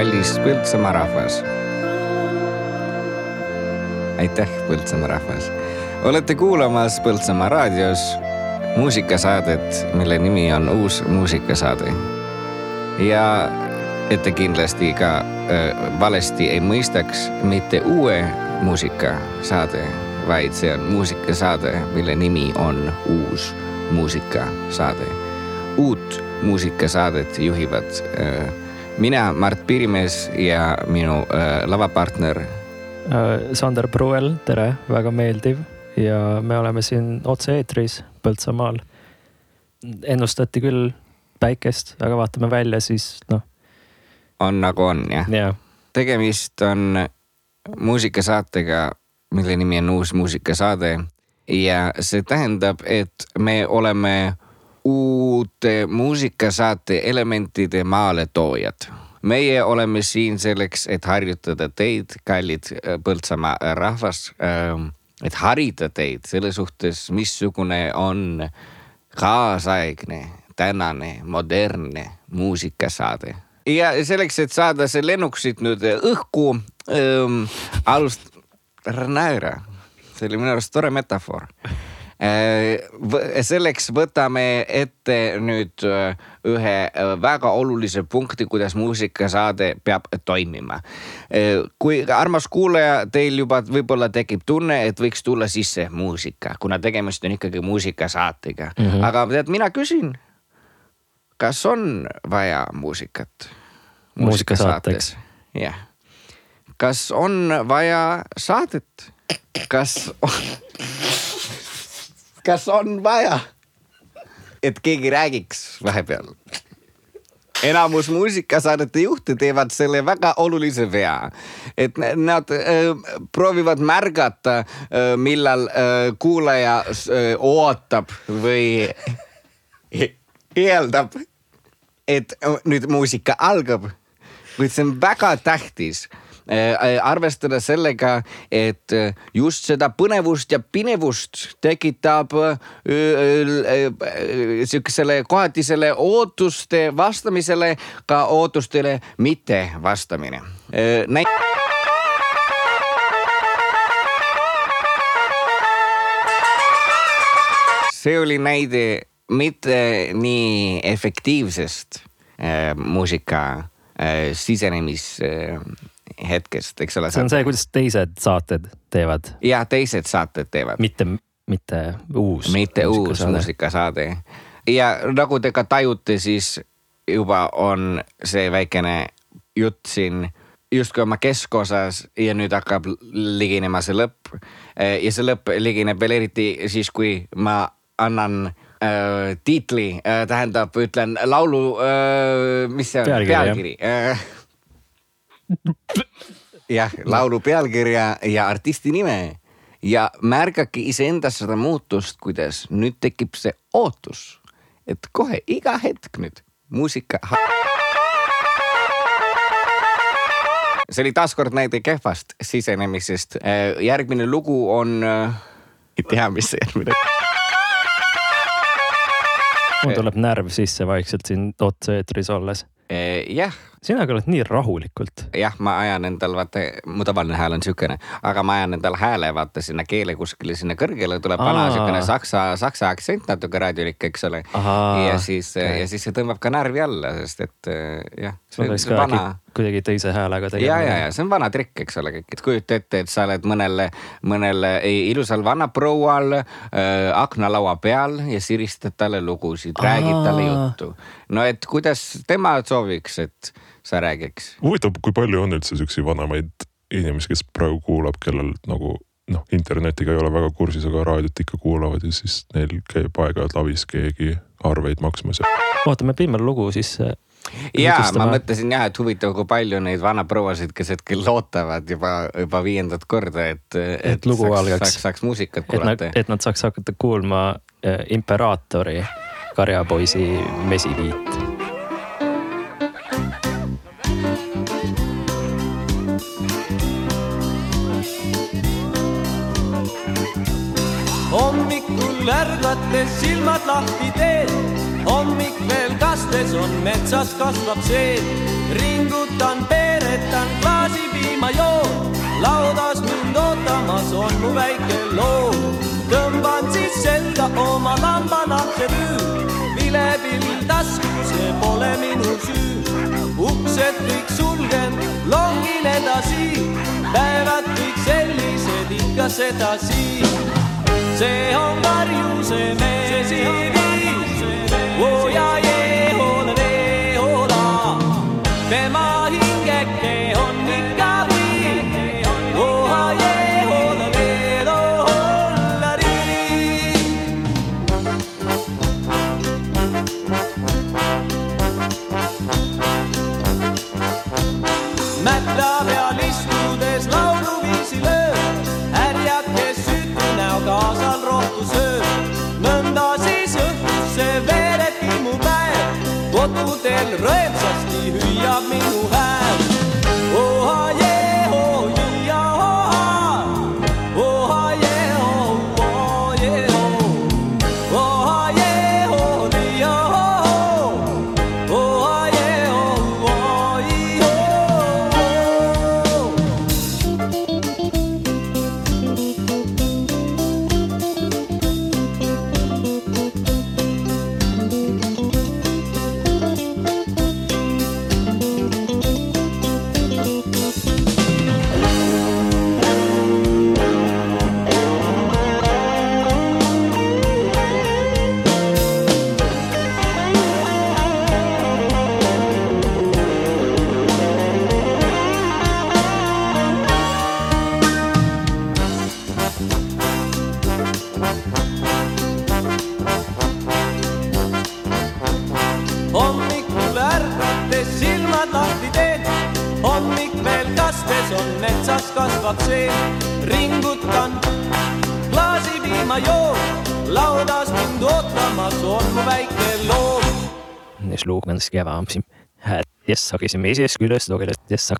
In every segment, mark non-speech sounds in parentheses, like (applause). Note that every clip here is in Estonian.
kallis Põltsamaa rahvas. aitäh, Põltsamaa rahvas. olete kuulamas Põltsamaa raadios muusikasaadet, mille nimi on Uus muusikasaade. ja et te kindlasti ka äh, valesti ei mõistaks, mitte uue muusikasaade, vaid see on muusikasaade, mille nimi on Uus muusikasaade. uut muusikasaadet juhivad äh, mina, Mart Piirimees ja minu äh, lavapartner äh,. Sander Pruuel, tere, väga meeldiv ja me oleme siin otse-eetris Põltsamaal. ennustati küll päikest, aga vaatame välja, siis noh. on nagu on jah ja. tegemist on muusikasaatega, mille nimi on Uus muusikasaade ja see tähendab, et me oleme uute muusikasaate elementide maaletoojad. meie oleme siin selleks, et harjutada teid, kallid Põltsamaa rahvas, et harida teid selle suhtes, missugune on kaasaegne, tänane, modernne muusikasaade. ja selleks, et saada see lennuksit nüüd õhku ähm,, alust-, ära naera, see oli minu arust tore metafoor selleks võtame ette nüüd ühe väga olulise punkti, kuidas muusikasaade peab toimima. kui armas kuulaja, teil juba võib-olla tekib tunne, et võiks tulla sisse muusika, kuna tegemist on ikkagi muusikasaatega mm. -hmm. aga tead, mina küsin, kas on vaja muusikat? muusikasaateks. jah. kas on vaja saadet? kas kas on vaja, et keegi räägiks vahepeal? enamus muusikasaadete juhte teevad selle väga olulise vea, et nad äh, proovivad märgata äh,, millal äh, kuulaja äh, ootab või eeldab, et nüüd muusika algab. kuid see on väga tähtis Äh, arvestada sellega, et äh, just seda põnevust ja pinevust tekitab äh, sihukesele kohatisele ootuste vastamisele ka ootustele mitte vastamine. see oli näide mitte nii efektiivsest äh, muusika äh, sisenemis äh, hetkest, eks ole. see on see, kuidas teised saated teevad. jah, teised saated teevad. mitte, mitte uus. mitte uus muusikasaade. ja nagu te ka tajute, siis juba on see väikene jutt siin justkui oma keskosas ja nüüd hakkab liginema see lõpp. ja see lõpp ligineb veel eriti siis, kui ma annan äh, tiitli äh,, tähendab, ütlen laulu äh,, mis see on, pealkiri, pealkiri jah, laulu pealkirja ja artisti nime ja märgake iseendas seda muutust, kuidas nüüd tekib see ootus, et kohe iga hetk nüüd muusika. see oli taaskord näide kehvast sisenemisest. järgmine lugu on, ei tea, mis järgmine. mul tuleb närv sisse vaikselt siin otse-eetris olles. Jah sina ka oled nii rahulikult. jah, ma ajan endal, vaata, mu tavaline hääl on siukene, aga ma ajan endal hääle vaata sinna keele kuskile sinna kõrgele tuleb vana siukene saksa, saksa aktsent natuke raadiolik, eks ole. ja siis okay., ja siis see tõmbab ka närvi alla, sest et jah. sul peaks ka vana... kuidagi teise häälega tegema. ja, ja, ja see on vana trikk, eks ole, et kujuta ette, et sa oled mõnel, mõnel ilusal vanaproual äh, aknalaua peal ja siristad talle lugusid, räägid talle juttu. no et kuidas tema sooviks, et sa räägiks? huvitav, kui palju on üldse siukseid vanemaid inimesi, kes praegu kuulab, kellel nagu noh, internetiga ei ole väga kursis, aga raadiot ikka kuulavad ja siis neil käib aeg-ajalt avis keegi arveid maksmas. oota, me pidime lugu sisse ja ma mõtlesin jah, et huvitav, kui palju neid vanaprouasid, kes hetkel loodavad juba, juba viiendat korda, et, et, et lugu saaks, algaks. saaks, saaks muusikat kuulata. et nad saaks hakata kuulma äh, Imperaatori karjapoisi mesiviit hommikul ärgates silmad lahti teed, hommik veel kastes on, metsas kasvab seed ringutan, peeretan, klaasi piima joon, laudas mind ootamas on mu väike loom. tõmban siis selga oma lambanahkse tüü, vilepill taskus, see pole minu süü. uksed kõik sulgen, longin edasi, päevad kõik sellised ikka sedasi. see on karjuse meesiviis, oo ja jee, hoola, hoola, tema hingeke metsas kasvab see, ringutan klaasipiima joon, laudas mind ootamas on mu väike loom. niin sluukande ska jag vara aamuisin. Yes, okei, see mees küljest lugedes, yes,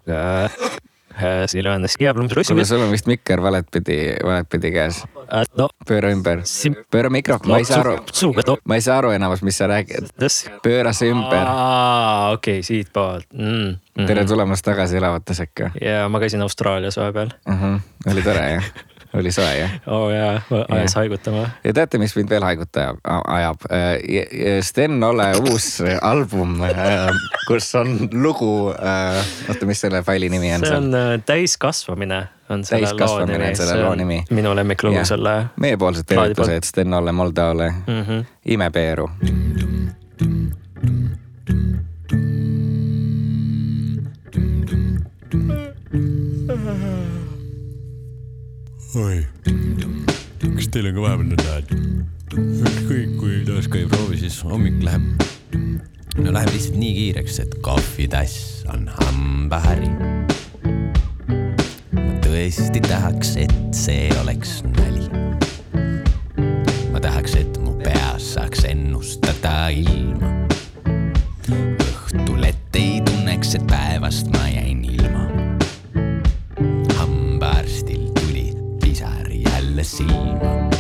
silmane ska jag kuule, sul on vist mikker valetpidi, valetpidi käes. no, pööra ümber Sim-, pööra mikrofon, ma ei saa aru, suuga too. ma ei saa aru enamus, mis sa räägid. pööra see ümber. okei, siitpoolt mm,. Mm tere tulemast tagasi Elavate sekka ja ma käisin Austraalias vahepeal. uh. -huh. oli tore jah? (laughs) oli soe jah? oo oh, jaa, ajas haigutama. ja teate, mis mind veel haiguta ajab, ajab? Sten Ole uus album, kus on lugu, oota, mis selle faili nimi on see seal on? äh, Täiskasvamine on selle loo Täiskasvamine nimi. on selle loo nimi. minu lemmiklugu selle. meiepoolsed tervitused Sten Ole Moldaole mm. -hmm. imepeeru. (laughs) oi, kas teil on ka vahepeal nõnda, et ükskõik kui taas ei proovi, siis hommik läheb, no läheb lihtsalt nii kiireks, et kohvitass on hambahäri. ma tõesti tahaks, et see oleks nali. ma tahaks, et mu peas saaks ennustada ilma. õhtul ette ei tunneks, et päevast ma jäin jälle silma.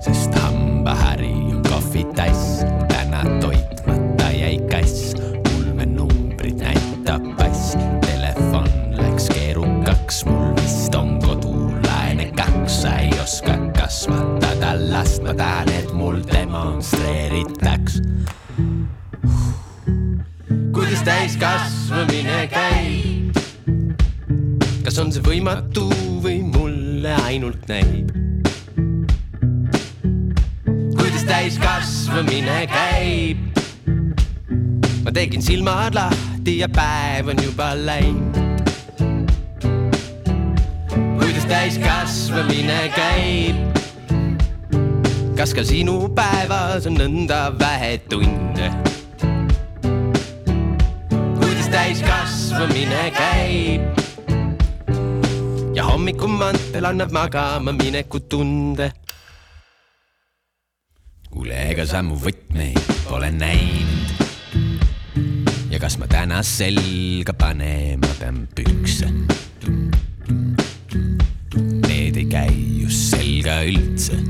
sest hambahäri on kohvitass, täna toitmata jäi kass, ulmenumbrid näitab pass, telefon läks keerukaks, mul vist on kodulaene kaks, sa ei oska kasvatada last, ma tahan, et mul demonstreeritaks. kuidas täiskasvamine käib? kas on see võimatu või mulle ainult näib? kuidas täiskasvamine käib? ma tegin silmad lahti ja päev on juba läinud. kuidas täiskasvamine käib? kas ka sinu päevas on nõnda vähe tunde? kuidas täiskasvamine käib? Hommikumantel annab magama mineku tunde. kuule, ega sa mu võtmeid pole näinud. ja kas ma täna selga panema pean pükse? Need ei käi just selga üldse.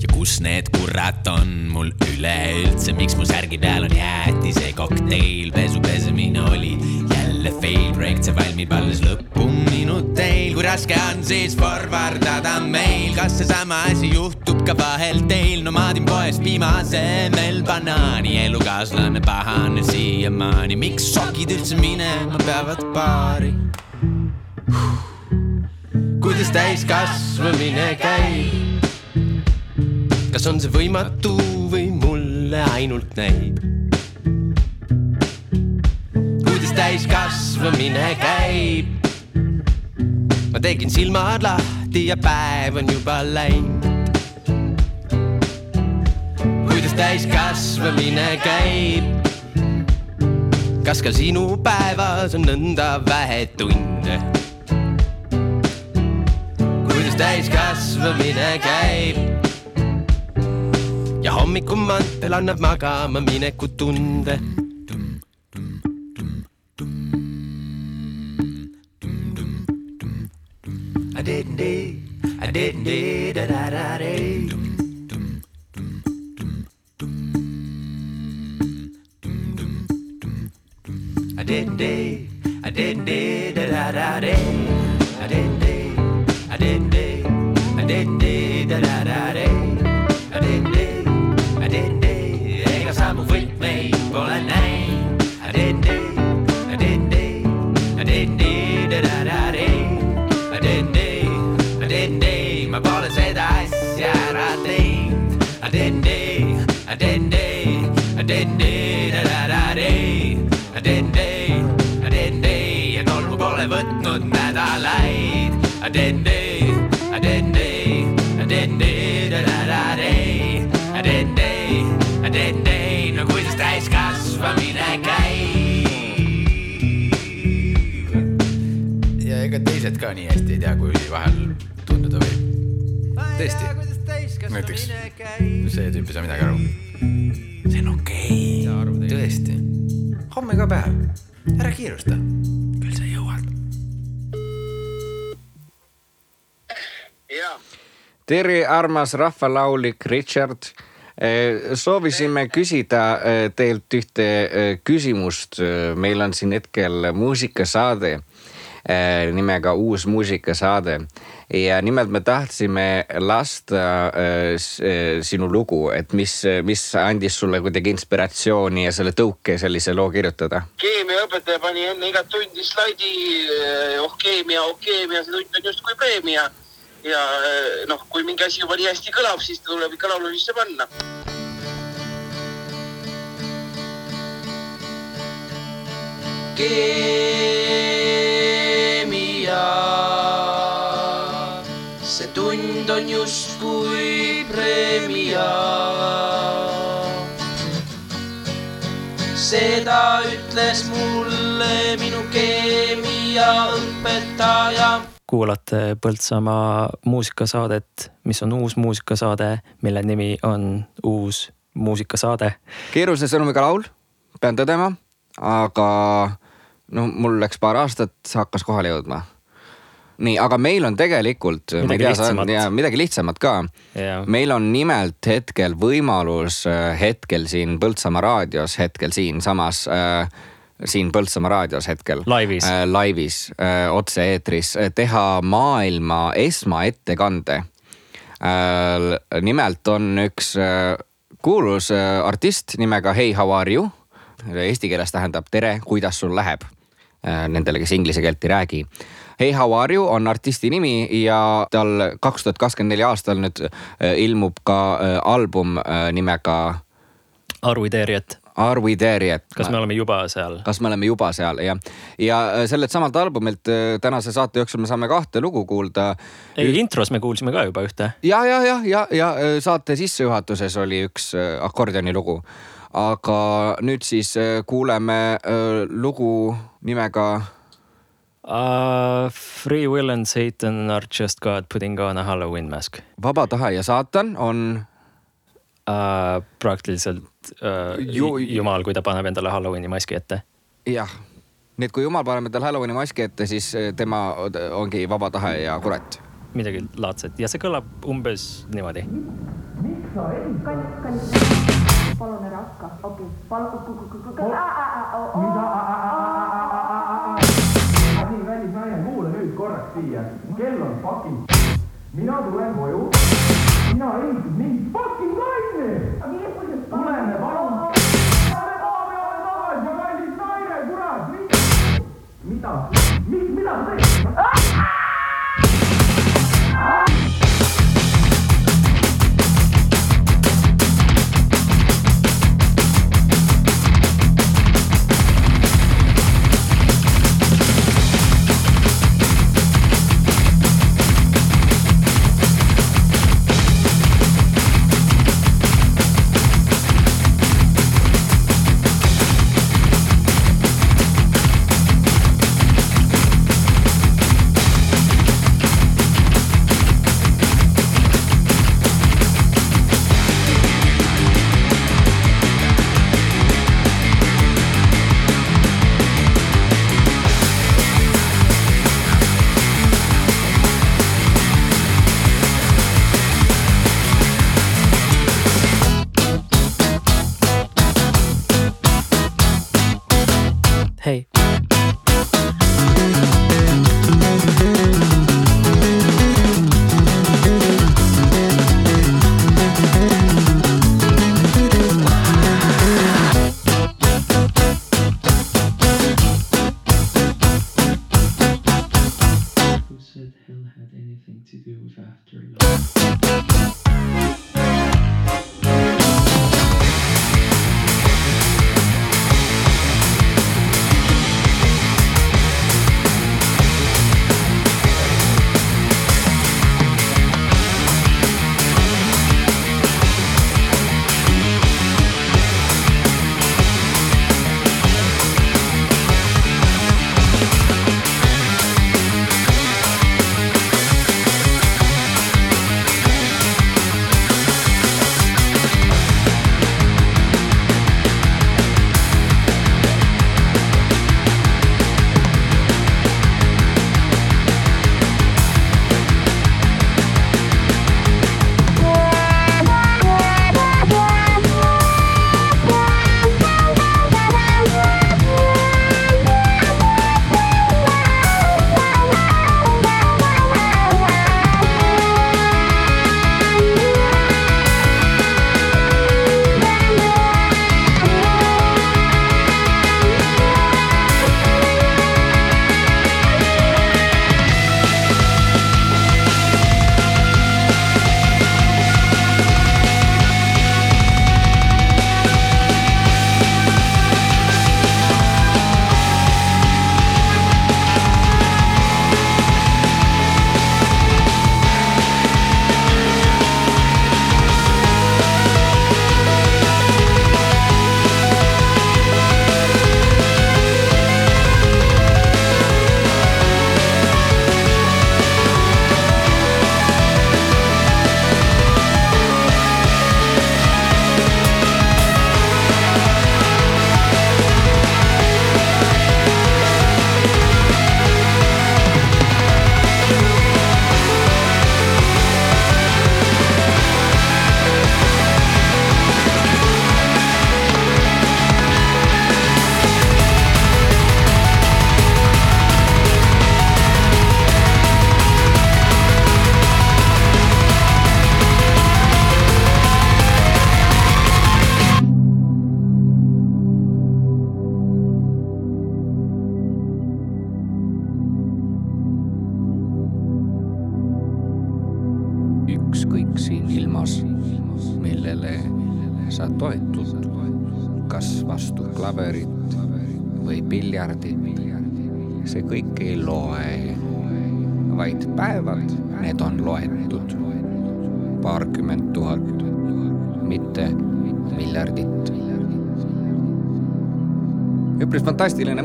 ja kus need kurat on mul üleüldse, miks mu särgi peal on jäätis kokteil, pesu pesemine oli jälle fail, projekt, see valmib alles lõpuminuteil, kui raske on siis forwardada meil, kas seesama asi juhtub ka vahel teil, no ma teen poest piima asemel banaani, elukaaslane pahane siiamaani, miks sokid üldse minema peavad paari? kuidas täiskasvamine käib? kas on see võimatu või mulle ainult näib? Täiskasvamine käib? ma tegin silmad lahti ja päev on juba läinud. kuidas täiskasvamine käib? kas ka sinu päevas on nõnda vähe tunde? kuidas täiskasvamine käib? ja hommikumantel annab magama mineku tunde. Didn't did, da da da armas rahvalaulik Richard. soovisime küsida eh, teilt ühte eh, küsimust. meil on siin hetkel muusikasaade eh, nimega Uus muusikasaade ja nimelt me tahtsime lasta eh, eh, sinu lugu, et mis, mis andis sulle kuidagi inspiratsiooni ja selle tõuke sellise loo kirjutada keemiaõpetaja pani enne igat tundi slaidi, oh keemia, oh keemia, see tund on justkui preemia. Ja eh, noh, kui mingi asi juba nii hästi kõlab, siis ta tuleb ikka laulu sisse panna. keemia, see tund on justkui preemia seda ütles mulle minu keemiaõpetaja. Kuulate Põltsamaa muusikasaadet, mis on uus muusikasaade, mille nimi on Uus muusikasaade. keerulise sõnumiga laul, pean tõdema, aga no mul läks paar aastat, hakkas kohale jõudma. nii, aga meil on tegelikult Midagi lihtsamat. ja midagi lihtsamat ka. Jah. meil on nimelt hetkel võimalus äh, hetkel siin Põltsamaa raadios, hetkel siinsamas äh, siin Põltsamaa raadios hetkel. Laivis. äh,. laivis äh,, otse-eetris äh, teha maailma esmaettekande äh,. nimelt on üks äh, kuulus äh, artist nimega Hey how are you. Eesti keeles tähendab tere, kuidas sul läheb äh, nendele, kes inglise keelt ei räägi. Hey how are you on artisti nimi ja tal kaks tuhat kakskümmend neli aastal nüüd äh, ilmub ka äh, album nimega Are we there yet? Are we there yet? kas me oleme juba seal? kas me oleme juba seal ja, ja äh, sellelt samalt albumilt äh, tänase saate jooksul me saame kahte lugu kuulda. ei, intros me kuulsime ka juba ühte. ja, ja, ja, ja, ja äh, saate sissejuhatuses oli üks akordioni lugu. aga nüüd siis kuuleme lugu nimega Uh, free will and Satan are just God putting on a Halloween mask Vaba tahe ja saatan on uh,. praktiliselt uh, Ju- ju, jumal, kui ta paneb endale Halloweeni maski ette. jah, nii et kui jumal paneb endale Halloweeni maski ette, siis äh, tema ongi vaba tahe ja kurat. midagi laadset ja see kõlab umbes niimoodi. palun ära hakka, okei, palun. mida? nii, kallis naine, kuula nüüd korraks siia. kell on fucking. mina tulen koju. Mina ehitan mingi fucking naine. tuleme palun. Lähme maa peale tagasi kallis naine, kurat, mida? mida sa teed? Hey,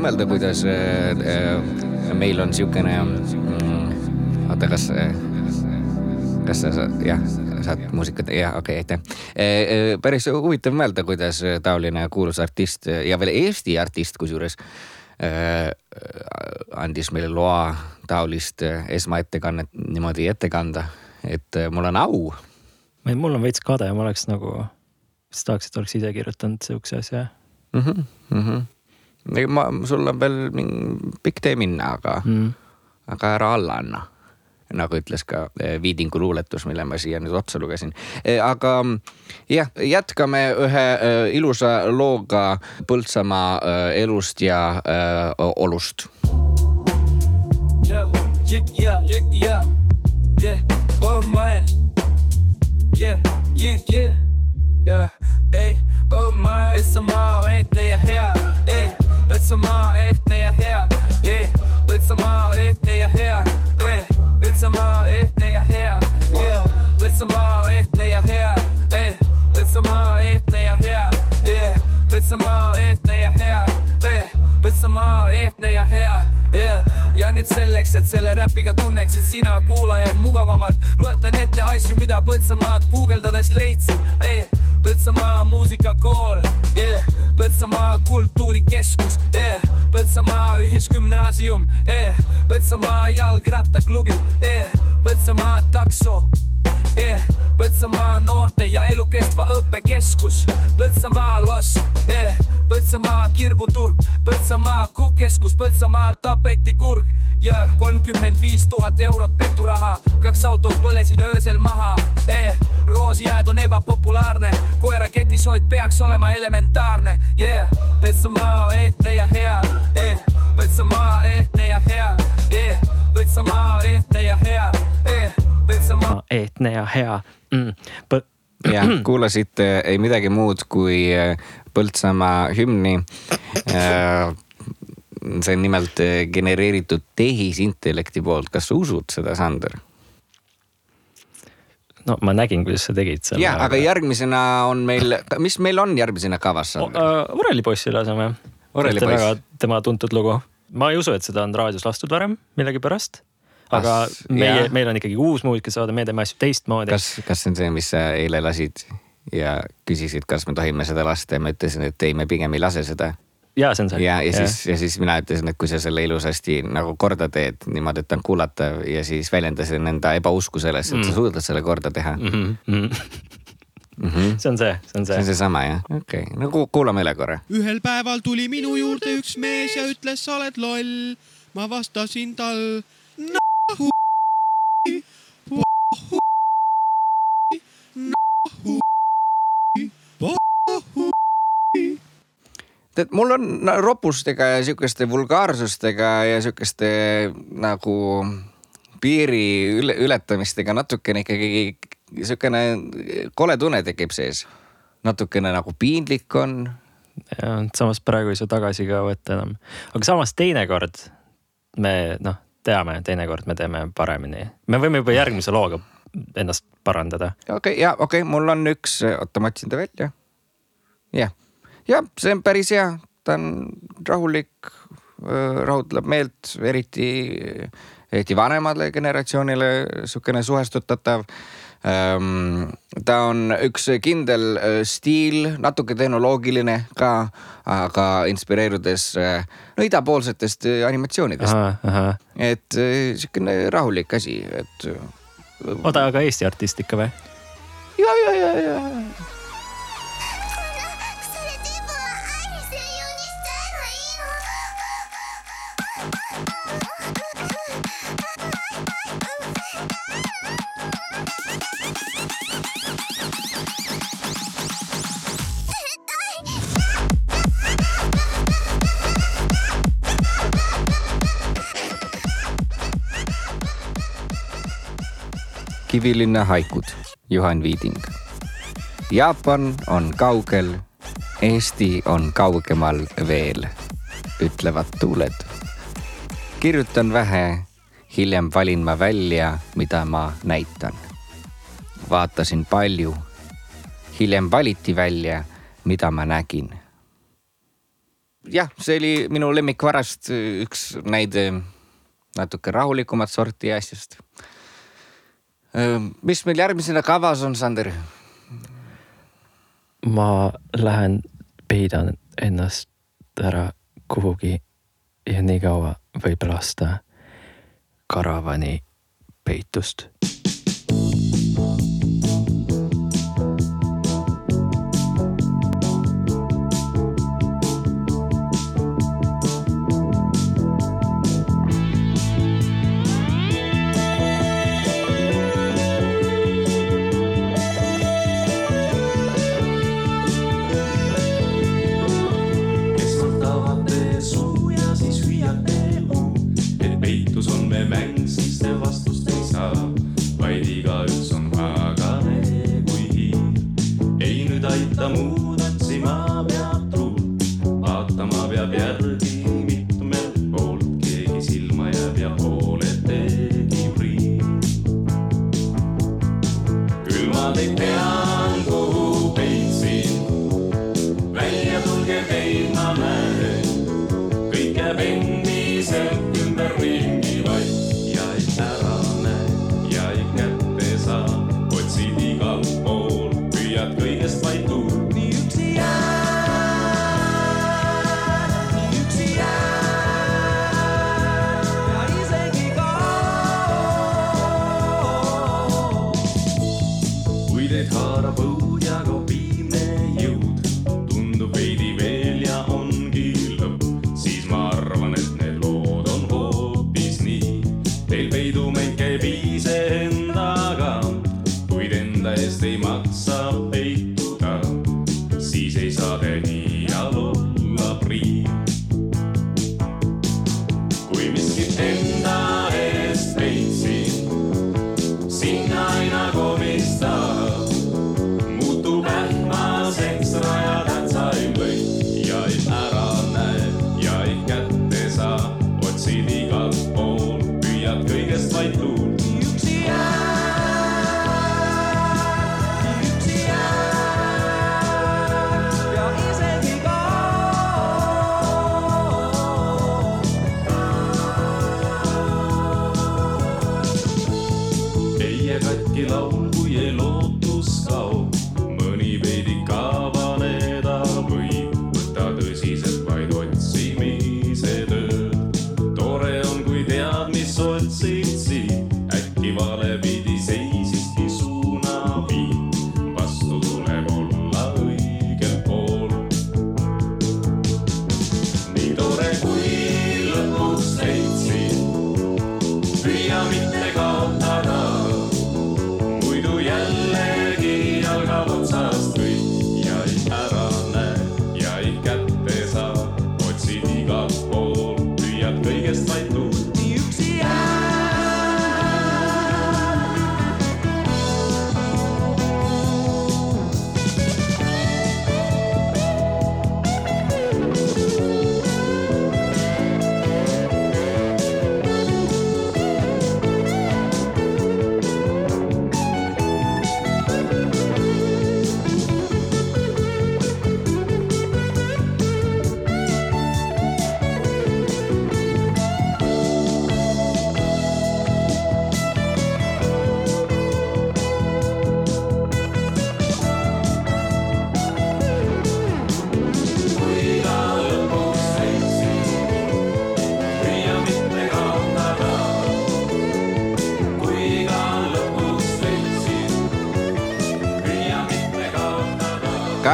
mõelda, kuidas äh, äh, meil on niisugune mm,, oota, kas äh, kas sa saad, jah, saad muusikat, jah, okei okay,, aitäh. päris huvitav mõelda, kuidas taoline kuulus artist ja veel Eesti artist, kusjuures andis meile loa taolist esmaettekannet niimoodi ette kanda, et mul on au. mul on veits kade, ma oleks nagu tahaks, et oleks ise kirjutanud sihukese asja mm. -hmm, mm -hmm. ma, sul on veel pikk tee minna, aga mm. aga ära alla anna. nagu ütles ka eh, Viidingu luuletus, mille ma siia nüüd otsa lugesin. aga mm, jah, jätkame ühe eh, ilusa looga Põltsamaa eh, elust ja eh, olust. Yeah, yeah, yeah, yeah, yeah, yeah, oh man. Yeah, yeah, yeah, yeah, hey, oh man, it's a mile, ain't they a hair? Hey, it's a mile, ain't they a hair? Yeah, it's a mile, ain't they a hair? Yeah, it's a mile, ain't they a hair? Yeah, it's a mile, ain't they a hair? Hey, it's a mile, ain't they a hair? Yeah, it's a mile, ain't they a hair? Yeah, it's a mile, ain't they a hair? Yeah. ja nüüd selleks, et selle räpiga tunneksid sina kuulajad mugavamalt, loetan ette asju, mida Põltsamaad guugeldades leidsin hey,. Põltsamaa muusikakool yeah., Põltsamaa kultuurikeskus yeah., Põltsamaa ühisgümnaasium yeah., Põltsamaa jalgrattaklubi yeah., Põltsamaa takso yeah., Põltsamaa noorte ja elukestva õppekeskus, Põltsamaa loss yeah., Põltsamaa kirbuturg, Põltsamaa keskus, Põltsamaa tapetikurg ja kolmkümmend viis tuhat eurot peturaha, kaks autot põlesid öösel maha eh,. roosijääd on ebapopulaarne, koera ketishoid peaks olema elementaarne yeah., Põltsamaa ehtne ja hea eh., Põltsamaa ehtne ja hea eh., Põltsamaa ehtne ja hea eh., Põltsamaa ehtne ja hea mm.. (clears throat) jah, kuulasite ei midagi muud kui eh, Põltsamaa hümni. see on nimelt eh, genereeritud tehisintellekti poolt, kas sa usud seda, Sander? no ma nägin, kuidas sa tegid selle. ja, aga järgmisena on meil, mis meil on järgmisena kavas, Sander? Orelipossi laseme. Väga tema tuntud lugu. ma ei usu, et seda on raadios lastud varem millegipärast. aga Ah, meie meil on ikkagi uus muusikasaade, me teeme asju teistmoodi. kas, kas see on see, mis sa eile lasid ja küsisid, kas me tohime seda lasta ja ma ütlesin, et ei, me pigem ei lase seda. ja see on see. ja, ja siis, ja siis mina ütlesin, et kui sa selle ilusasti nagu korda teed niimoodi, et ta on kuulatav ja siis väljendasin enda ebausku sellesse, et sa Mm. suudad selle korda teha mm. (laughs) mm. -hmm. see on see, see on see on see. seesama jah, okei okay., no ku- kuulame üle korra. ühel päeval tuli minu juurde üks mees ja ütles, sa oled loll. ma vastasin tal. tead, mul on ropustega ja sihukeste vulgaarsustega ja sihukeste nagu piiri üle, ületamistega natukene ikkagi sihukene kole tunne tekib sees. natukene nagu piinlik on samas praegu ei saa tagasi ka võtta enam. aga samas teinekord me noh, teame, teinekord me teeme paremini. me võime juba järgmise looga ennast parandada. okei okay,, ja okei okay,, mul on üks, oota, ma otsin ta välja. jah, jah, see on päris hea, ta on rahulik, rahutleb meelt, eriti, eriti vanemale generatsioonile sihukene suhestutatav. Ta on üks kindel öö, stiil, natuke tehnoloogiline ka, aga inspireerudes öö, no idapoolsetest öö, animatsioonidest. et sihukene rahulik asi, et oota, aga Eesti artist ikka või? ja, ja, ja, ja. Kivilinna haikud, Juhan Viiding. Jaapan on kaugel, Eesti on kaugemal veel, ütlevad tuuled. kirjutan vähe, hiljem valin ma välja, mida ma näitan. vaatasin palju, hiljem valiti välja, mida ma nägin. jah, see oli minu lemmikvarast üks näide natuke rahulikumat sorti asjast mis meil järgmisena kavas on, Sander? ma lähen peidan ennast ära kuhugi ja nii kaua võib lasta karavani peitust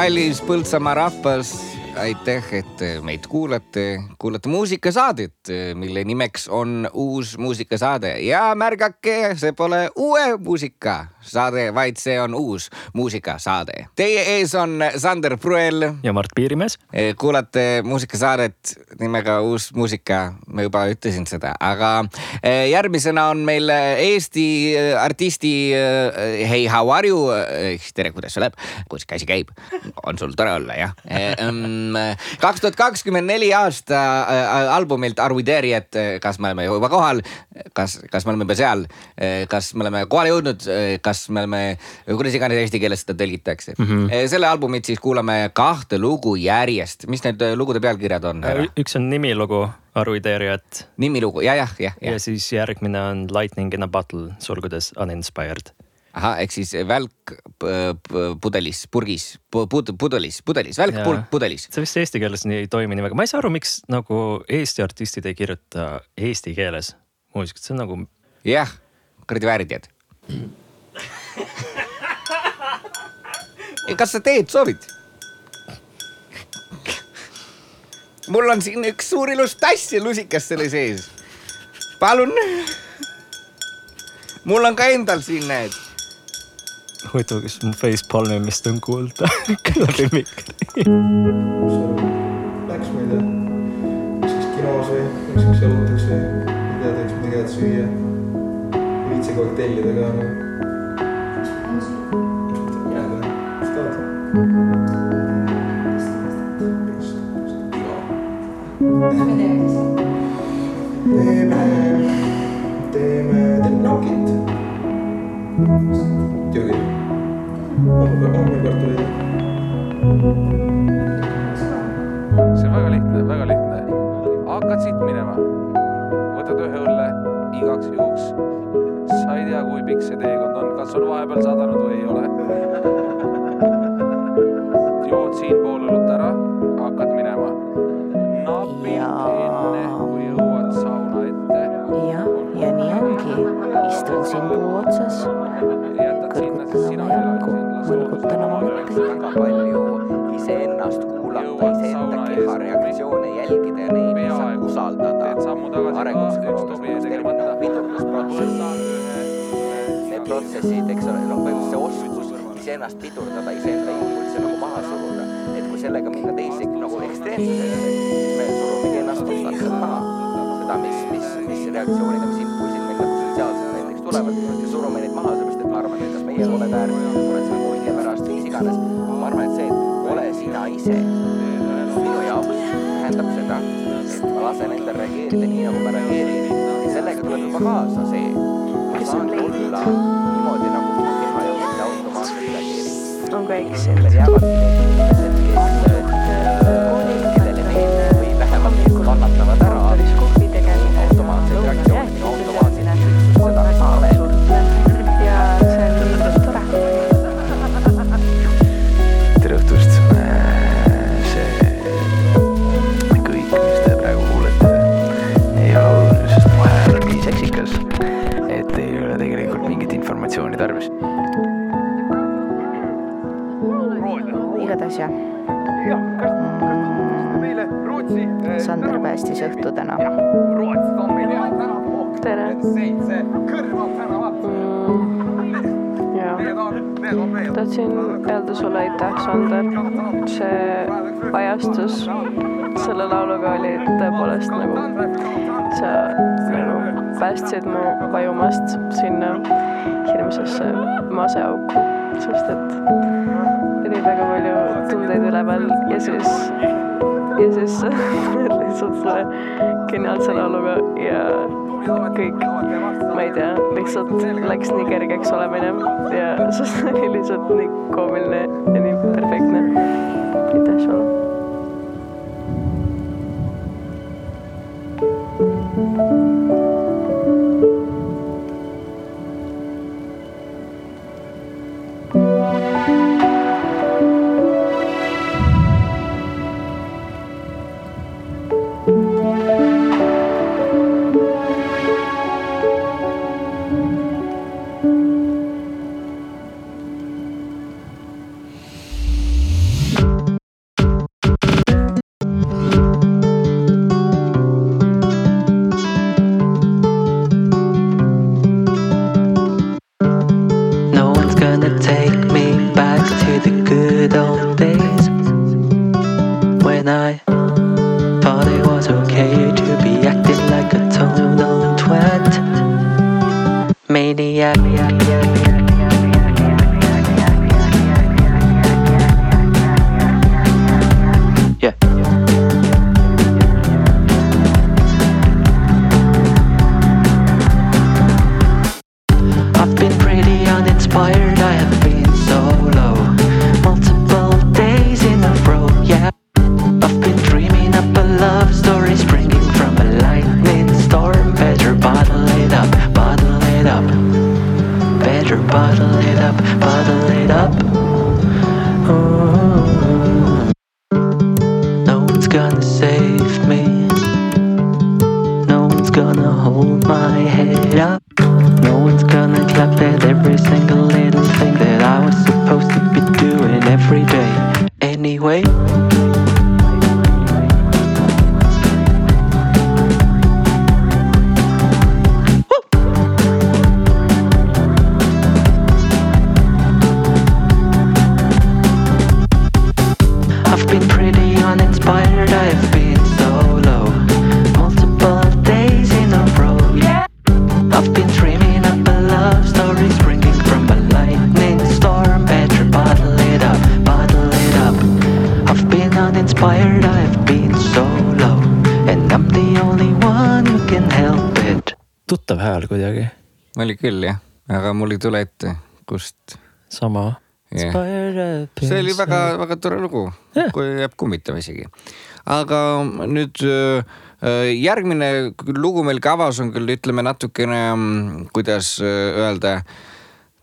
kallis Põltsamaa rahvas, aitäh, et meid kuulate, kuulate muusikasaadet, mille nimeks on Uus muusikasaade ja märgake, see pole uue muusika saade, vaid see on uus muusikasaade. Teie ees on Sander Pruel. ja Mart Piirimees. kuulate muusikasaadet nimega Uus muusika, ma juba ütlesin seda, aga eh, järgmisena on meil Eesti eh, artisti eh, Hey how are you, tere, kuidas sul läheb, kuidas käsi käib, on sul tore olla jah? kaks tuhat kakskümmend neli aasta eh, albumilt Are we there yet, kas me oleme juba kohal, kas, kas me oleme juba seal, kas me oleme kohale jõudnud, kas me oleme, kuidas iganes eesti keeles seda tõlgitakse mm. -hmm. selle albumit siis kuulame kahte lugu järjest, mis need lugude pealkirjad on? üks on nimilugu Aruideeriat nimilugu ja, jah, jah, ja jah. siis järgmine on Lightning in a bottle, sulgudes uninspired. ahah, ehk siis välk pudelis, purgis, pudelis, pudelis, välk purk pudelis. see vist eesti keeles nii ei toimi nii väga, ma ei saa aru, miks nagu Eesti artistid ei kirjuta eesti keeles muusikat, see on nagu jah, kuradi väärtead. (laughs) kas sa teed soovid? mul on siin üks suur ilus tass ja lusikas selle sees. palun. mul on ka endal siin, näed. huvitav, kas mu facepalmimist on kuulda läbi mikri. Läks, ei tea, kuskil kinos või kuskil jalutaks või ei tea, teeks midagi head süüa. ei viitsi tellida ka mina ei tea, mis tahad? teeme, teeme, teeme nokit. muidugi. homme, homme kartuleid. see on väga lihtne, väga lihtne. hakkad siit minema, võtad ühe õlle igaks juhuks. sa ei tea, kui pikk see teekond on, kas on vahepeal sadanud või ei ole. jood siinpool õlut ära, hakkad minema. napilt enne, kui jõuad sauna ette. ja, ja nii ongi, istun siin puu otsas, arengupsühholoogias termin on pidurdusprotsess. Need protsessid, eks ole, noh, põhimõtteliselt see oskus iseennast pidurdada, iseenda impulsse nagu maha suruda, et kui sellega minna teise nagu ekstreemsusesse, siis me surumegi ennast konstantselt maha. seda, mis, mis, mis reaktsioonid mis impulsid meil nagu sotsiaalselt näiteks tulevad ja surume neid maha, sellepärast et ma arvan, et kas meie oled äärmiselt muretseme mulje pärast mis iganes. ma arvan, et see, et ole sina ise minu jaoks tähendab seda, et ma lasen endal reageerida juba kaasa see, ma saan olla niimoodi, nagu minu keha ja mõte automaatselt reageerib. on ka Excel. Tahtsin öelda sulle aitäh, Sander. see ajastus selle lauluga oli tõepoolest nagu, sa nagu päästsid mu vajumast sinna hirmsasse maseauku, sest et oli väga palju tundeid üleval ja siis, ja siis (laughs) lihtsalt selle geniaalse lauluga ja kõik, ma ei tea, lihtsalt läks nii kergeks olemine ja (laughs) see oli lihtsalt nii koomiline ja nii perfektne. aitäh sulle. Väga-väga tore lugu, kui jääb kummitama isegi. aga nüüd öö, öö, järgmine lugu meil kavas on küll, ütleme natukene, kuidas öö, öelda,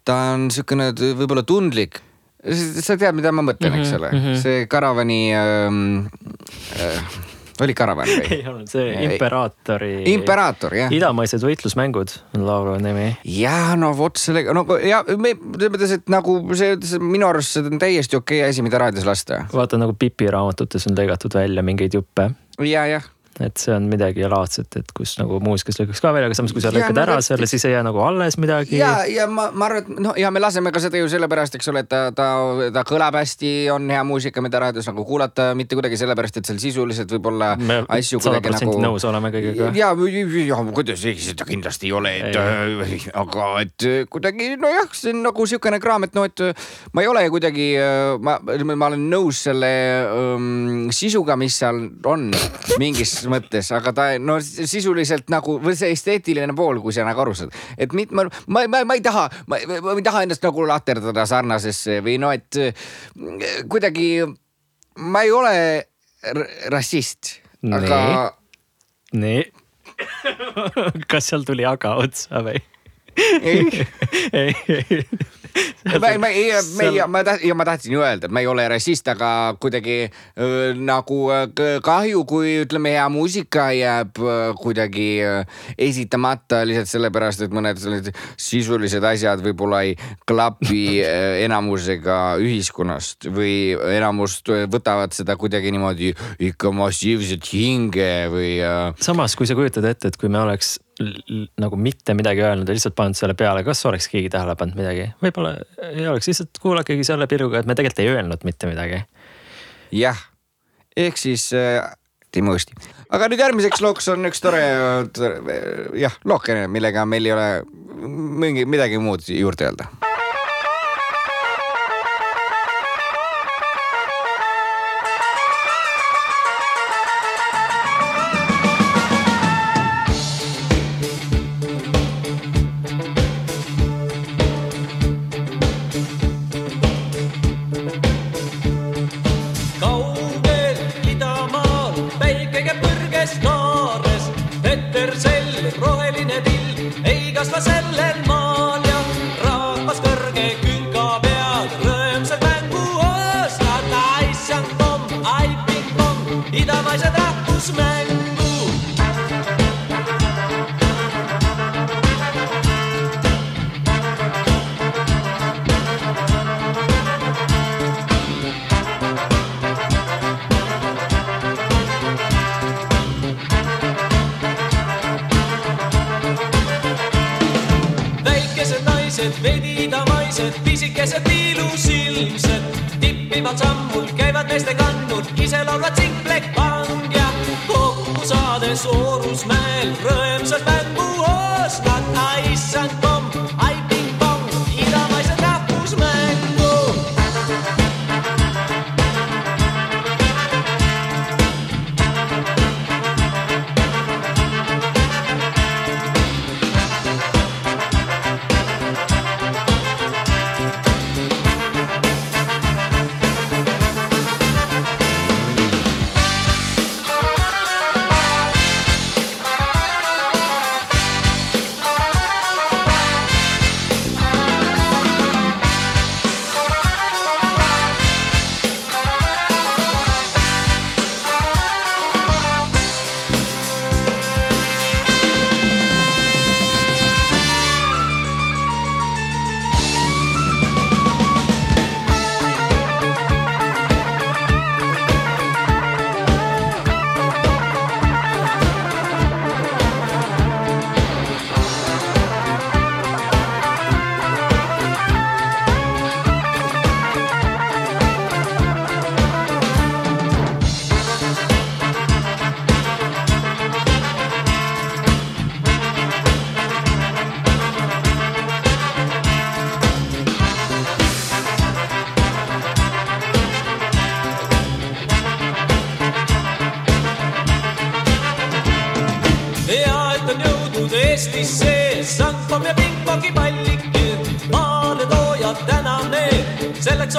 ta on niisugune võib-olla tundlik. sa tead, mida ma mõtlen, eks Mhm, ole mhm. see karavani ähm,, äh, oli karavan või? (laughs) ei olnud see Imperaatori. Imperaator, jah. idamaised võitlusmängud on laulu nimi. ja no vot sellega, no ja me selles mõttes, et nagu see, see minu arust see on täiesti okei asi, mida raadios lasta. vaata nagu Pipi raamatutes on lõigatud välja mingeid juppe. ja, jah. Et see on midagi laadset, et kus nagu muusikas lõikaks ka välja, aga samas kui sa lõikad ära täpselt. selle, siis ei jää nagu alles midagi. ja, ja ma, ma arvan, et noh, ja me laseme ka seda ju sellepärast, eks ole, et ta, ta, ta kõlab hästi, on hea muusika, mida raadios nagu kuulata, mitte kuidagi sellepärast, et seal sisuliselt võib-olla asju kuidagi nagu. nõus oleme kõigega. ja, ja kuidas ei, seda kindlasti ei ole, et äh, aga et äh, kuidagi nojah, see on nagu sihukene kraam, et noh, et äh, ma ei ole kuidagi, ma, ma olen nõus selle um, sisuga, mis seal on mingis mõttes, aga ta no sisuliselt nagu või see esteetiline pool, kui sa nagu aru saad, et mit, ma, ma, ma, ma ei taha, ma, ei taha ennast nagu laterdada sarnasesse või no et äh, kuidagi ma ei ole rassist, aga nii. (laughs) kas seal tuli aga otsa või? ei, (laughs) ei, ei. ma, ma ma ei, ma tahtsin, ja ma tahtsin ju öelda, et ma ei ole rassist, aga kuidagi öö, nagu kahju, kui ütleme, hea muusika jääb öö, kuidagi öö, esitamata lihtsalt sellepärast, et mõned sellised sisulised asjad võib-olla ei klapi (laughs) enamusega ühiskonnast või enamust võtavad seda kuidagi niimoodi ikka massiivselt hinge või samas, kui sa kujutad ette, et kui me oleks nagu mitte midagi öelnud ja lihtsalt pannud selle peale, kas oleks keegi tähele pannud midagi? võib-olla ei oleks, lihtsalt kuulakegi selle pilguga, et me tegelikult ei öelnud mitte midagi. jah, ehk siis äh, teeme uuesti. aga nüüd järgmiseks looks on üks tore, tore, jah, lookene, millega meil ei ole mingi midagi muud juurde öelda.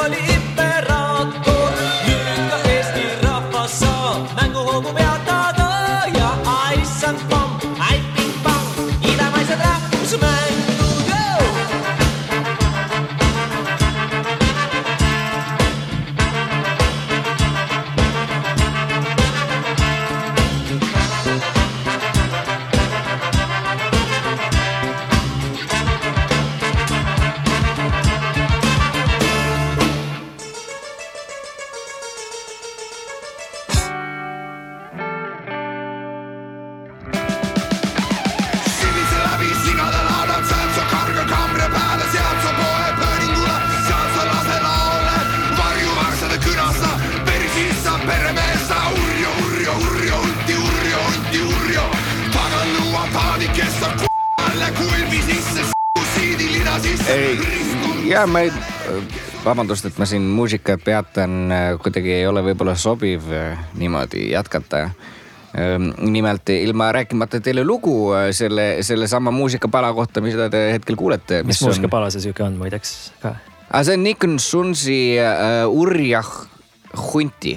Selleks vabandust, et ma siin muusikat peatan, kuidagi ei ole võib-olla sobiv äh, niimoodi jätkata. nimelt ilma rääkimata teile lugu äh, selle, sellesama muusikapala kohta, mida te hetkel kuulete. mis muusikapala see sihuke on muideks ka? aga see on Nikon Sunsi uh, Urjah Hunti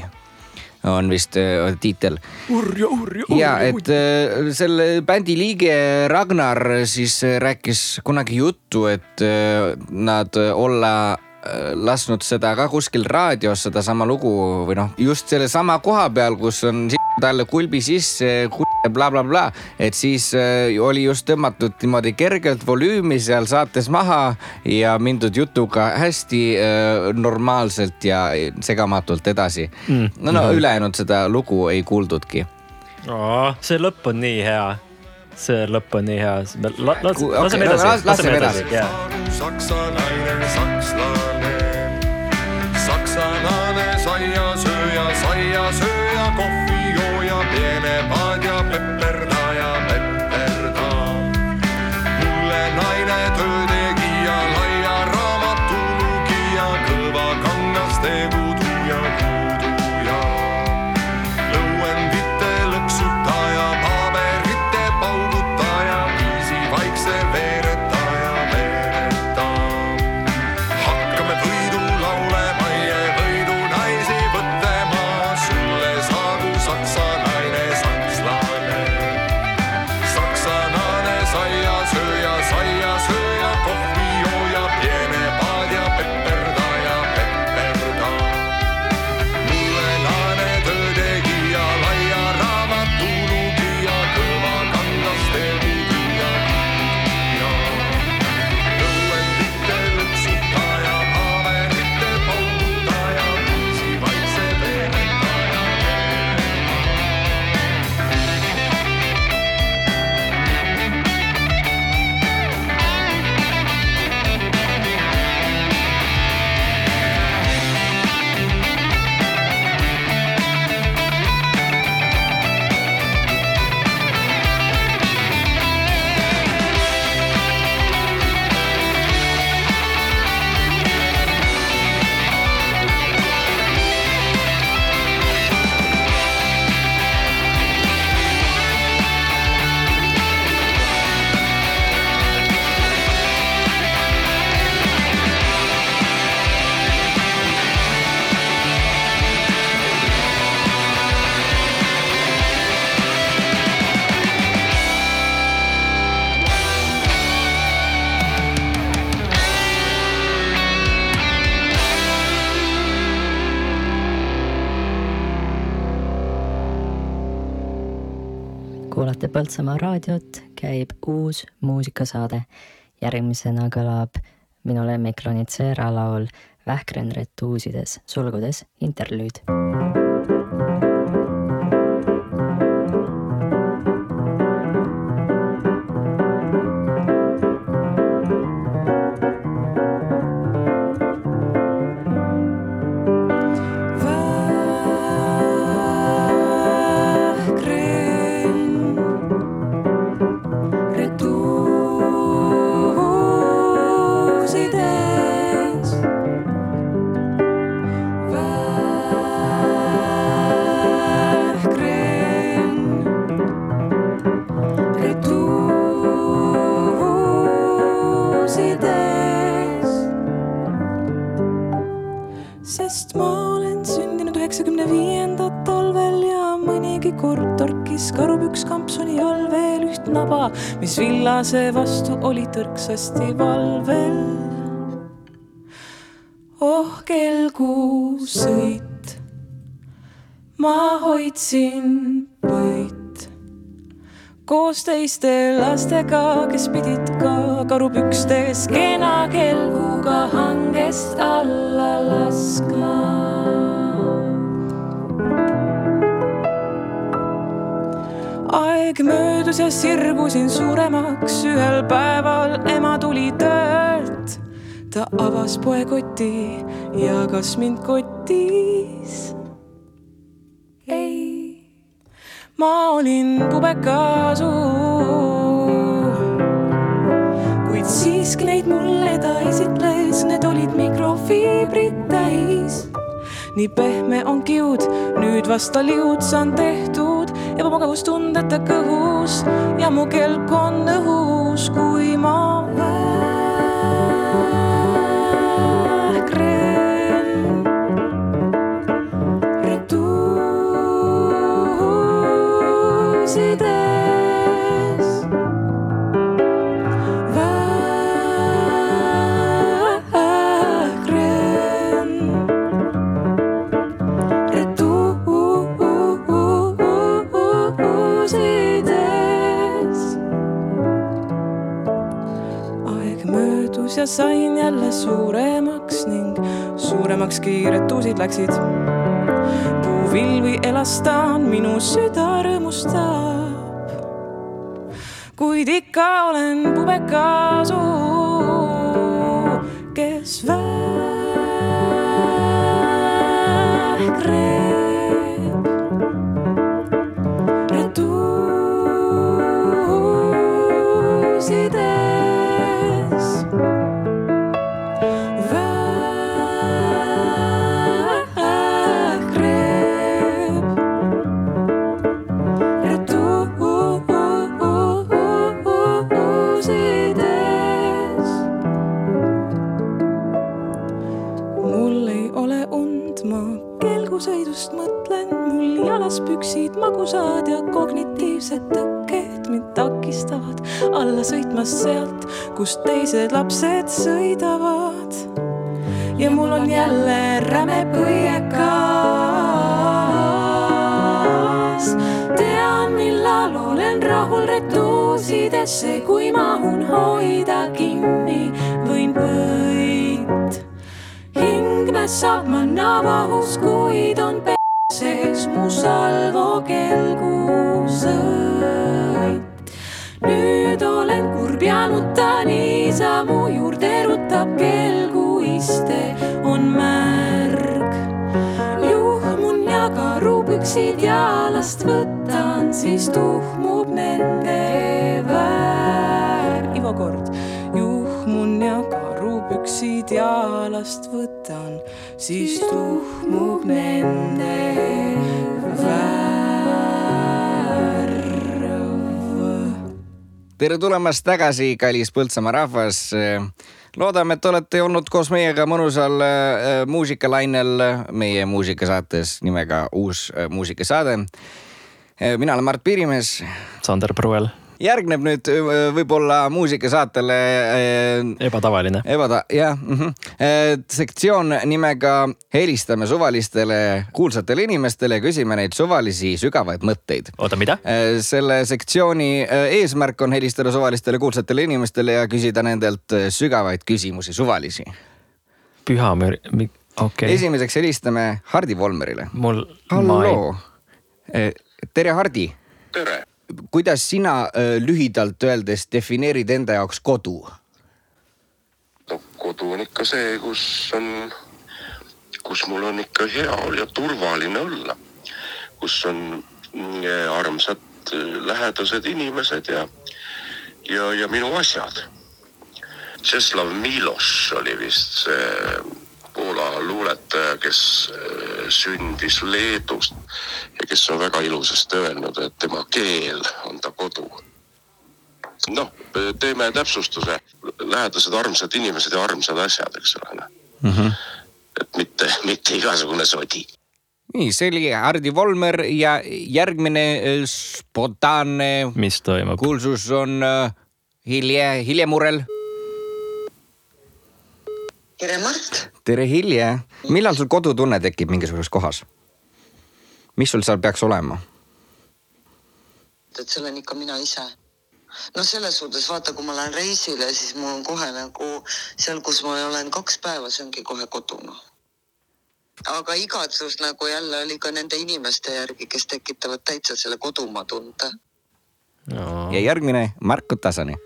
on vist uh, tiitel urjo, urjo, ja et äh, selle bändi liige Ragnar siis äh, rääkis kunagi juttu, et äh, nad olla äh, lasknud seda ka kuskil raadios sedasama lugu või noh, just sellesama koha peal, kus on talle kulbi sisse blablabla bla,, et siis äh, oli just tõmmatud niimoodi kergelt volüümi seal saates maha ja mindud jutuga hästi äh, normaalselt ja segamatult edasi Mm. no, no ülejäänud seda lugu ei kuuldudki see lõpp on nii hea. see lõpp on nii hea. laseme edasi las-, laseme edasi. saksa naine, sakslane, sööja kohvi. Põltsamaa raadiot, käib uus muusikasaade. järgmisena kõlab minu lemmik Lonitsera laul Vähkren retuusides, sulgudes interlüüd üht naba, mis villase vastu oli tõrksasti valvel. oh kell kuus sõit, ma hoidsin põit koos teiste lastega, kes pidid ka karupükstes kena kelguga hangest alla laskma. Aeg möödus ja sirgusin suuremaks, ühel päeval ema tuli töölt. ta avas poekoti, jagas mind kotis. ei ma olin pubekasuu. kuid siiski neid mulle ta esitles, need olid mikrofiibrid täis. nii pehme on kiud, nüüd vasta liud saan tehtud, ebamugavustundeta kõhus ja mu kelk on õhus, kui ma vähkren. Ja sain jälle suuremaks ning suuremakski retuusid läksid puuvill või elastaan minu süda rõõmustab. kuid ikka olen pubekasuu, kes magusad ja kognitiivsed tõkked mind takistavad alla sõitmast sealt, kust teised lapsed sõidavad. ja mul on jälle räme põiekas. tean, millal olen rahul retuusidesse, kui mahun hoida kinni, võin võit hing mässab ma navahus, kuid on salvo kelgusõit. nüüd olen kurb ja nuta niisamu juurde rutab kelguiste on märg. juhmun ja karupüksid jalast võtan, siis tuhmub nende värv. Ivo Kord karupüksid jalast võtan, siis tuhmub nende värv. tere tulemast tagasi, kallis Põltsamaa rahvas. loodame, et olete olnud koos meiega mõnusal äh, muusikalainel meie muusikasaates nimega Uus äh, muusikasaade. mina olen Mart Piirimees. Sander Pruuel. Järgneb nüüd võib-olla muusikasaatele äh, ebatavaline. ebata-, jah mm -hmm., sektsioon nimega helistame suvalistele kuulsatele inimestele ja küsime neid suvalisi sügavaid mõtteid. oota, mida? selle sektsiooni äh, eesmärk on helistada suvalistele kuulsatele inimestele ja küsida nendelt äh, sügavaid küsimusi, suvalisi. püha müür, okei okay.. esimeseks helistame Hardi Volmerile. mul, halloo, tere, Hardi. tere. Kuidas sina äh, lühidalt öeldes defineerid enda jaoks kodu? kodu on ikka see, kus on, kus mul on ikka hea ja turvaline olla. kus on mm, armsad äh, lähedased inimesed ja, ja, ja minu asjad. Tšeslav Miloš oli vist see Poola luuletaja, kes äh, sündis Leedust ja kes on väga ilusasti öelnud, et tema keel on ta kodu noh, teeme täpsustuse, lähedased armsad inimesed ja armsad asjad, eks ole, noh. et mitte, mitte igasugune sodi. nii, see oli Hardi Volmer ja järgmine äh, spontaanne. mis toimub? kuulsus on äh, Hilje, Hilje Murel. tere, Mart. tere, Hilje. millal sul kodutunne tekib mingisuguses kohas? mis sul seal peaks olema? et see olen ikka mina ise. no selles suhtes vaata, kui ma lähen reisile, siis mul on kohe nagu seal, kus ma olen kaks päeva, see ongi kohe kodu noh. aga igatsus nagu jälle oli ka nende inimeste järgi, kes tekitavad täitsa selle kodumaa tunde. no.. ja järgmine Marko Tasani.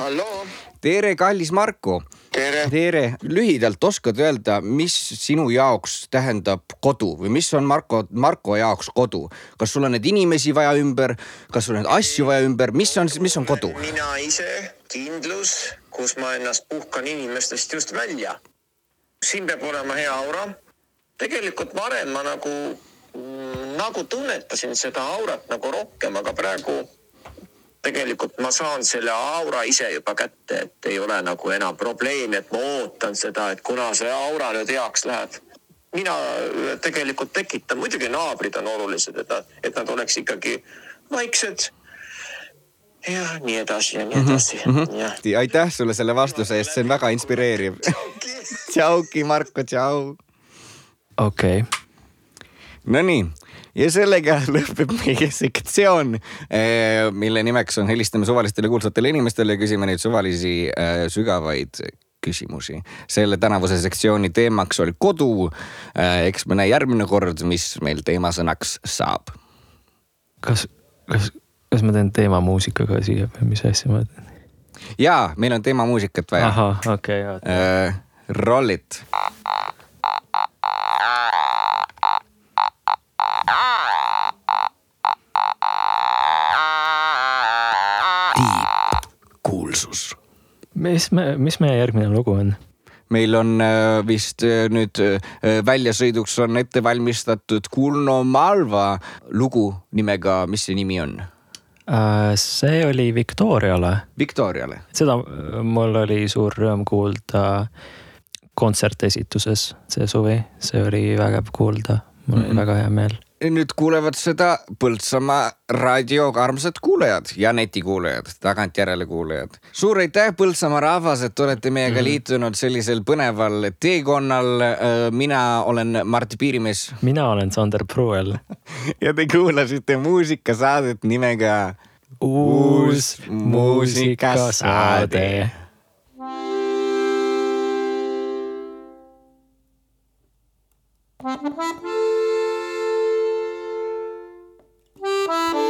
halloo. tere, kallis Marko. tere. tere, lühidalt oskad öelda, mis sinu jaoks tähendab kodu või mis on Marko, Marko jaoks kodu? kas sul on neid inimesi vaja ümber, kas sul on neid asju vaja ümber, mis on, mis on kodu? mina ise, kindlus, kus ma ennast puhkan inimestest just välja. siin peab olema hea aura. tegelikult varem ma nagu, nagu tunnetasin seda aurat nagu rohkem, aga praegu tegelikult ma saan selle aura ise juba kätte, et ei ole nagu enam probleemi, et ma ootan seda, et kuna see aura nüüd heaks läheb. mina tegelikult tekitan, muidugi naabrid on olulised, et nad, et nad oleks ikkagi vaiksed. ja nii edasi ja nii edasi mm. -hmm. Mhm, aitäh sulle selle vastuse eest, see on väga inspireeriv. (laughs) tšauki, Marko, tšau. okei okay.. Nonii ja sellega (laughs) lõpeb meie sektsioon, mille nimeks on helistame suvalistele kuulsatele inimestele ja küsime neid suvalisi äh, sügavaid küsimusi. selle tänavuse sektsiooni teemaks oli kodu. eks me näe järgmine kord, mis meil teemasõnaks saab. kas, kas, kas ma teen teemamuusikaga siia või mis asja ma teen? ja meil on teemamuusikat vaja. ahah, okei okay,, roll it. tiibkuulsus. mis me, mis meie järgmine lugu on? meil on äh, vist äh, nüüd äh, väljasõiduks on ette valmistatud Kuno Malva lugu nimega, mis see nimi on? See oli Victoriale. Victoriale. seda mul oli suur rõõm kuulda kontsertesituses see suvi, see oli vägev kuulda, mul oli Mhm. väga hea meel. Nüüd kuulevad seda Põltsamaa raadio armsad kuulajad ja netikuulajad, tagantjärele kuulajad. suur aitäh, Põltsamaa rahvas, et olete meiega Mhm. liitunud sellisel põneval teekonnal. mina olen Mart Piirimees mina olen Sander Pruuel. (laughs) ja te kuulasite muusikasaadet nimega uus muusikasaade. Thank you. Música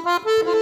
Thank you.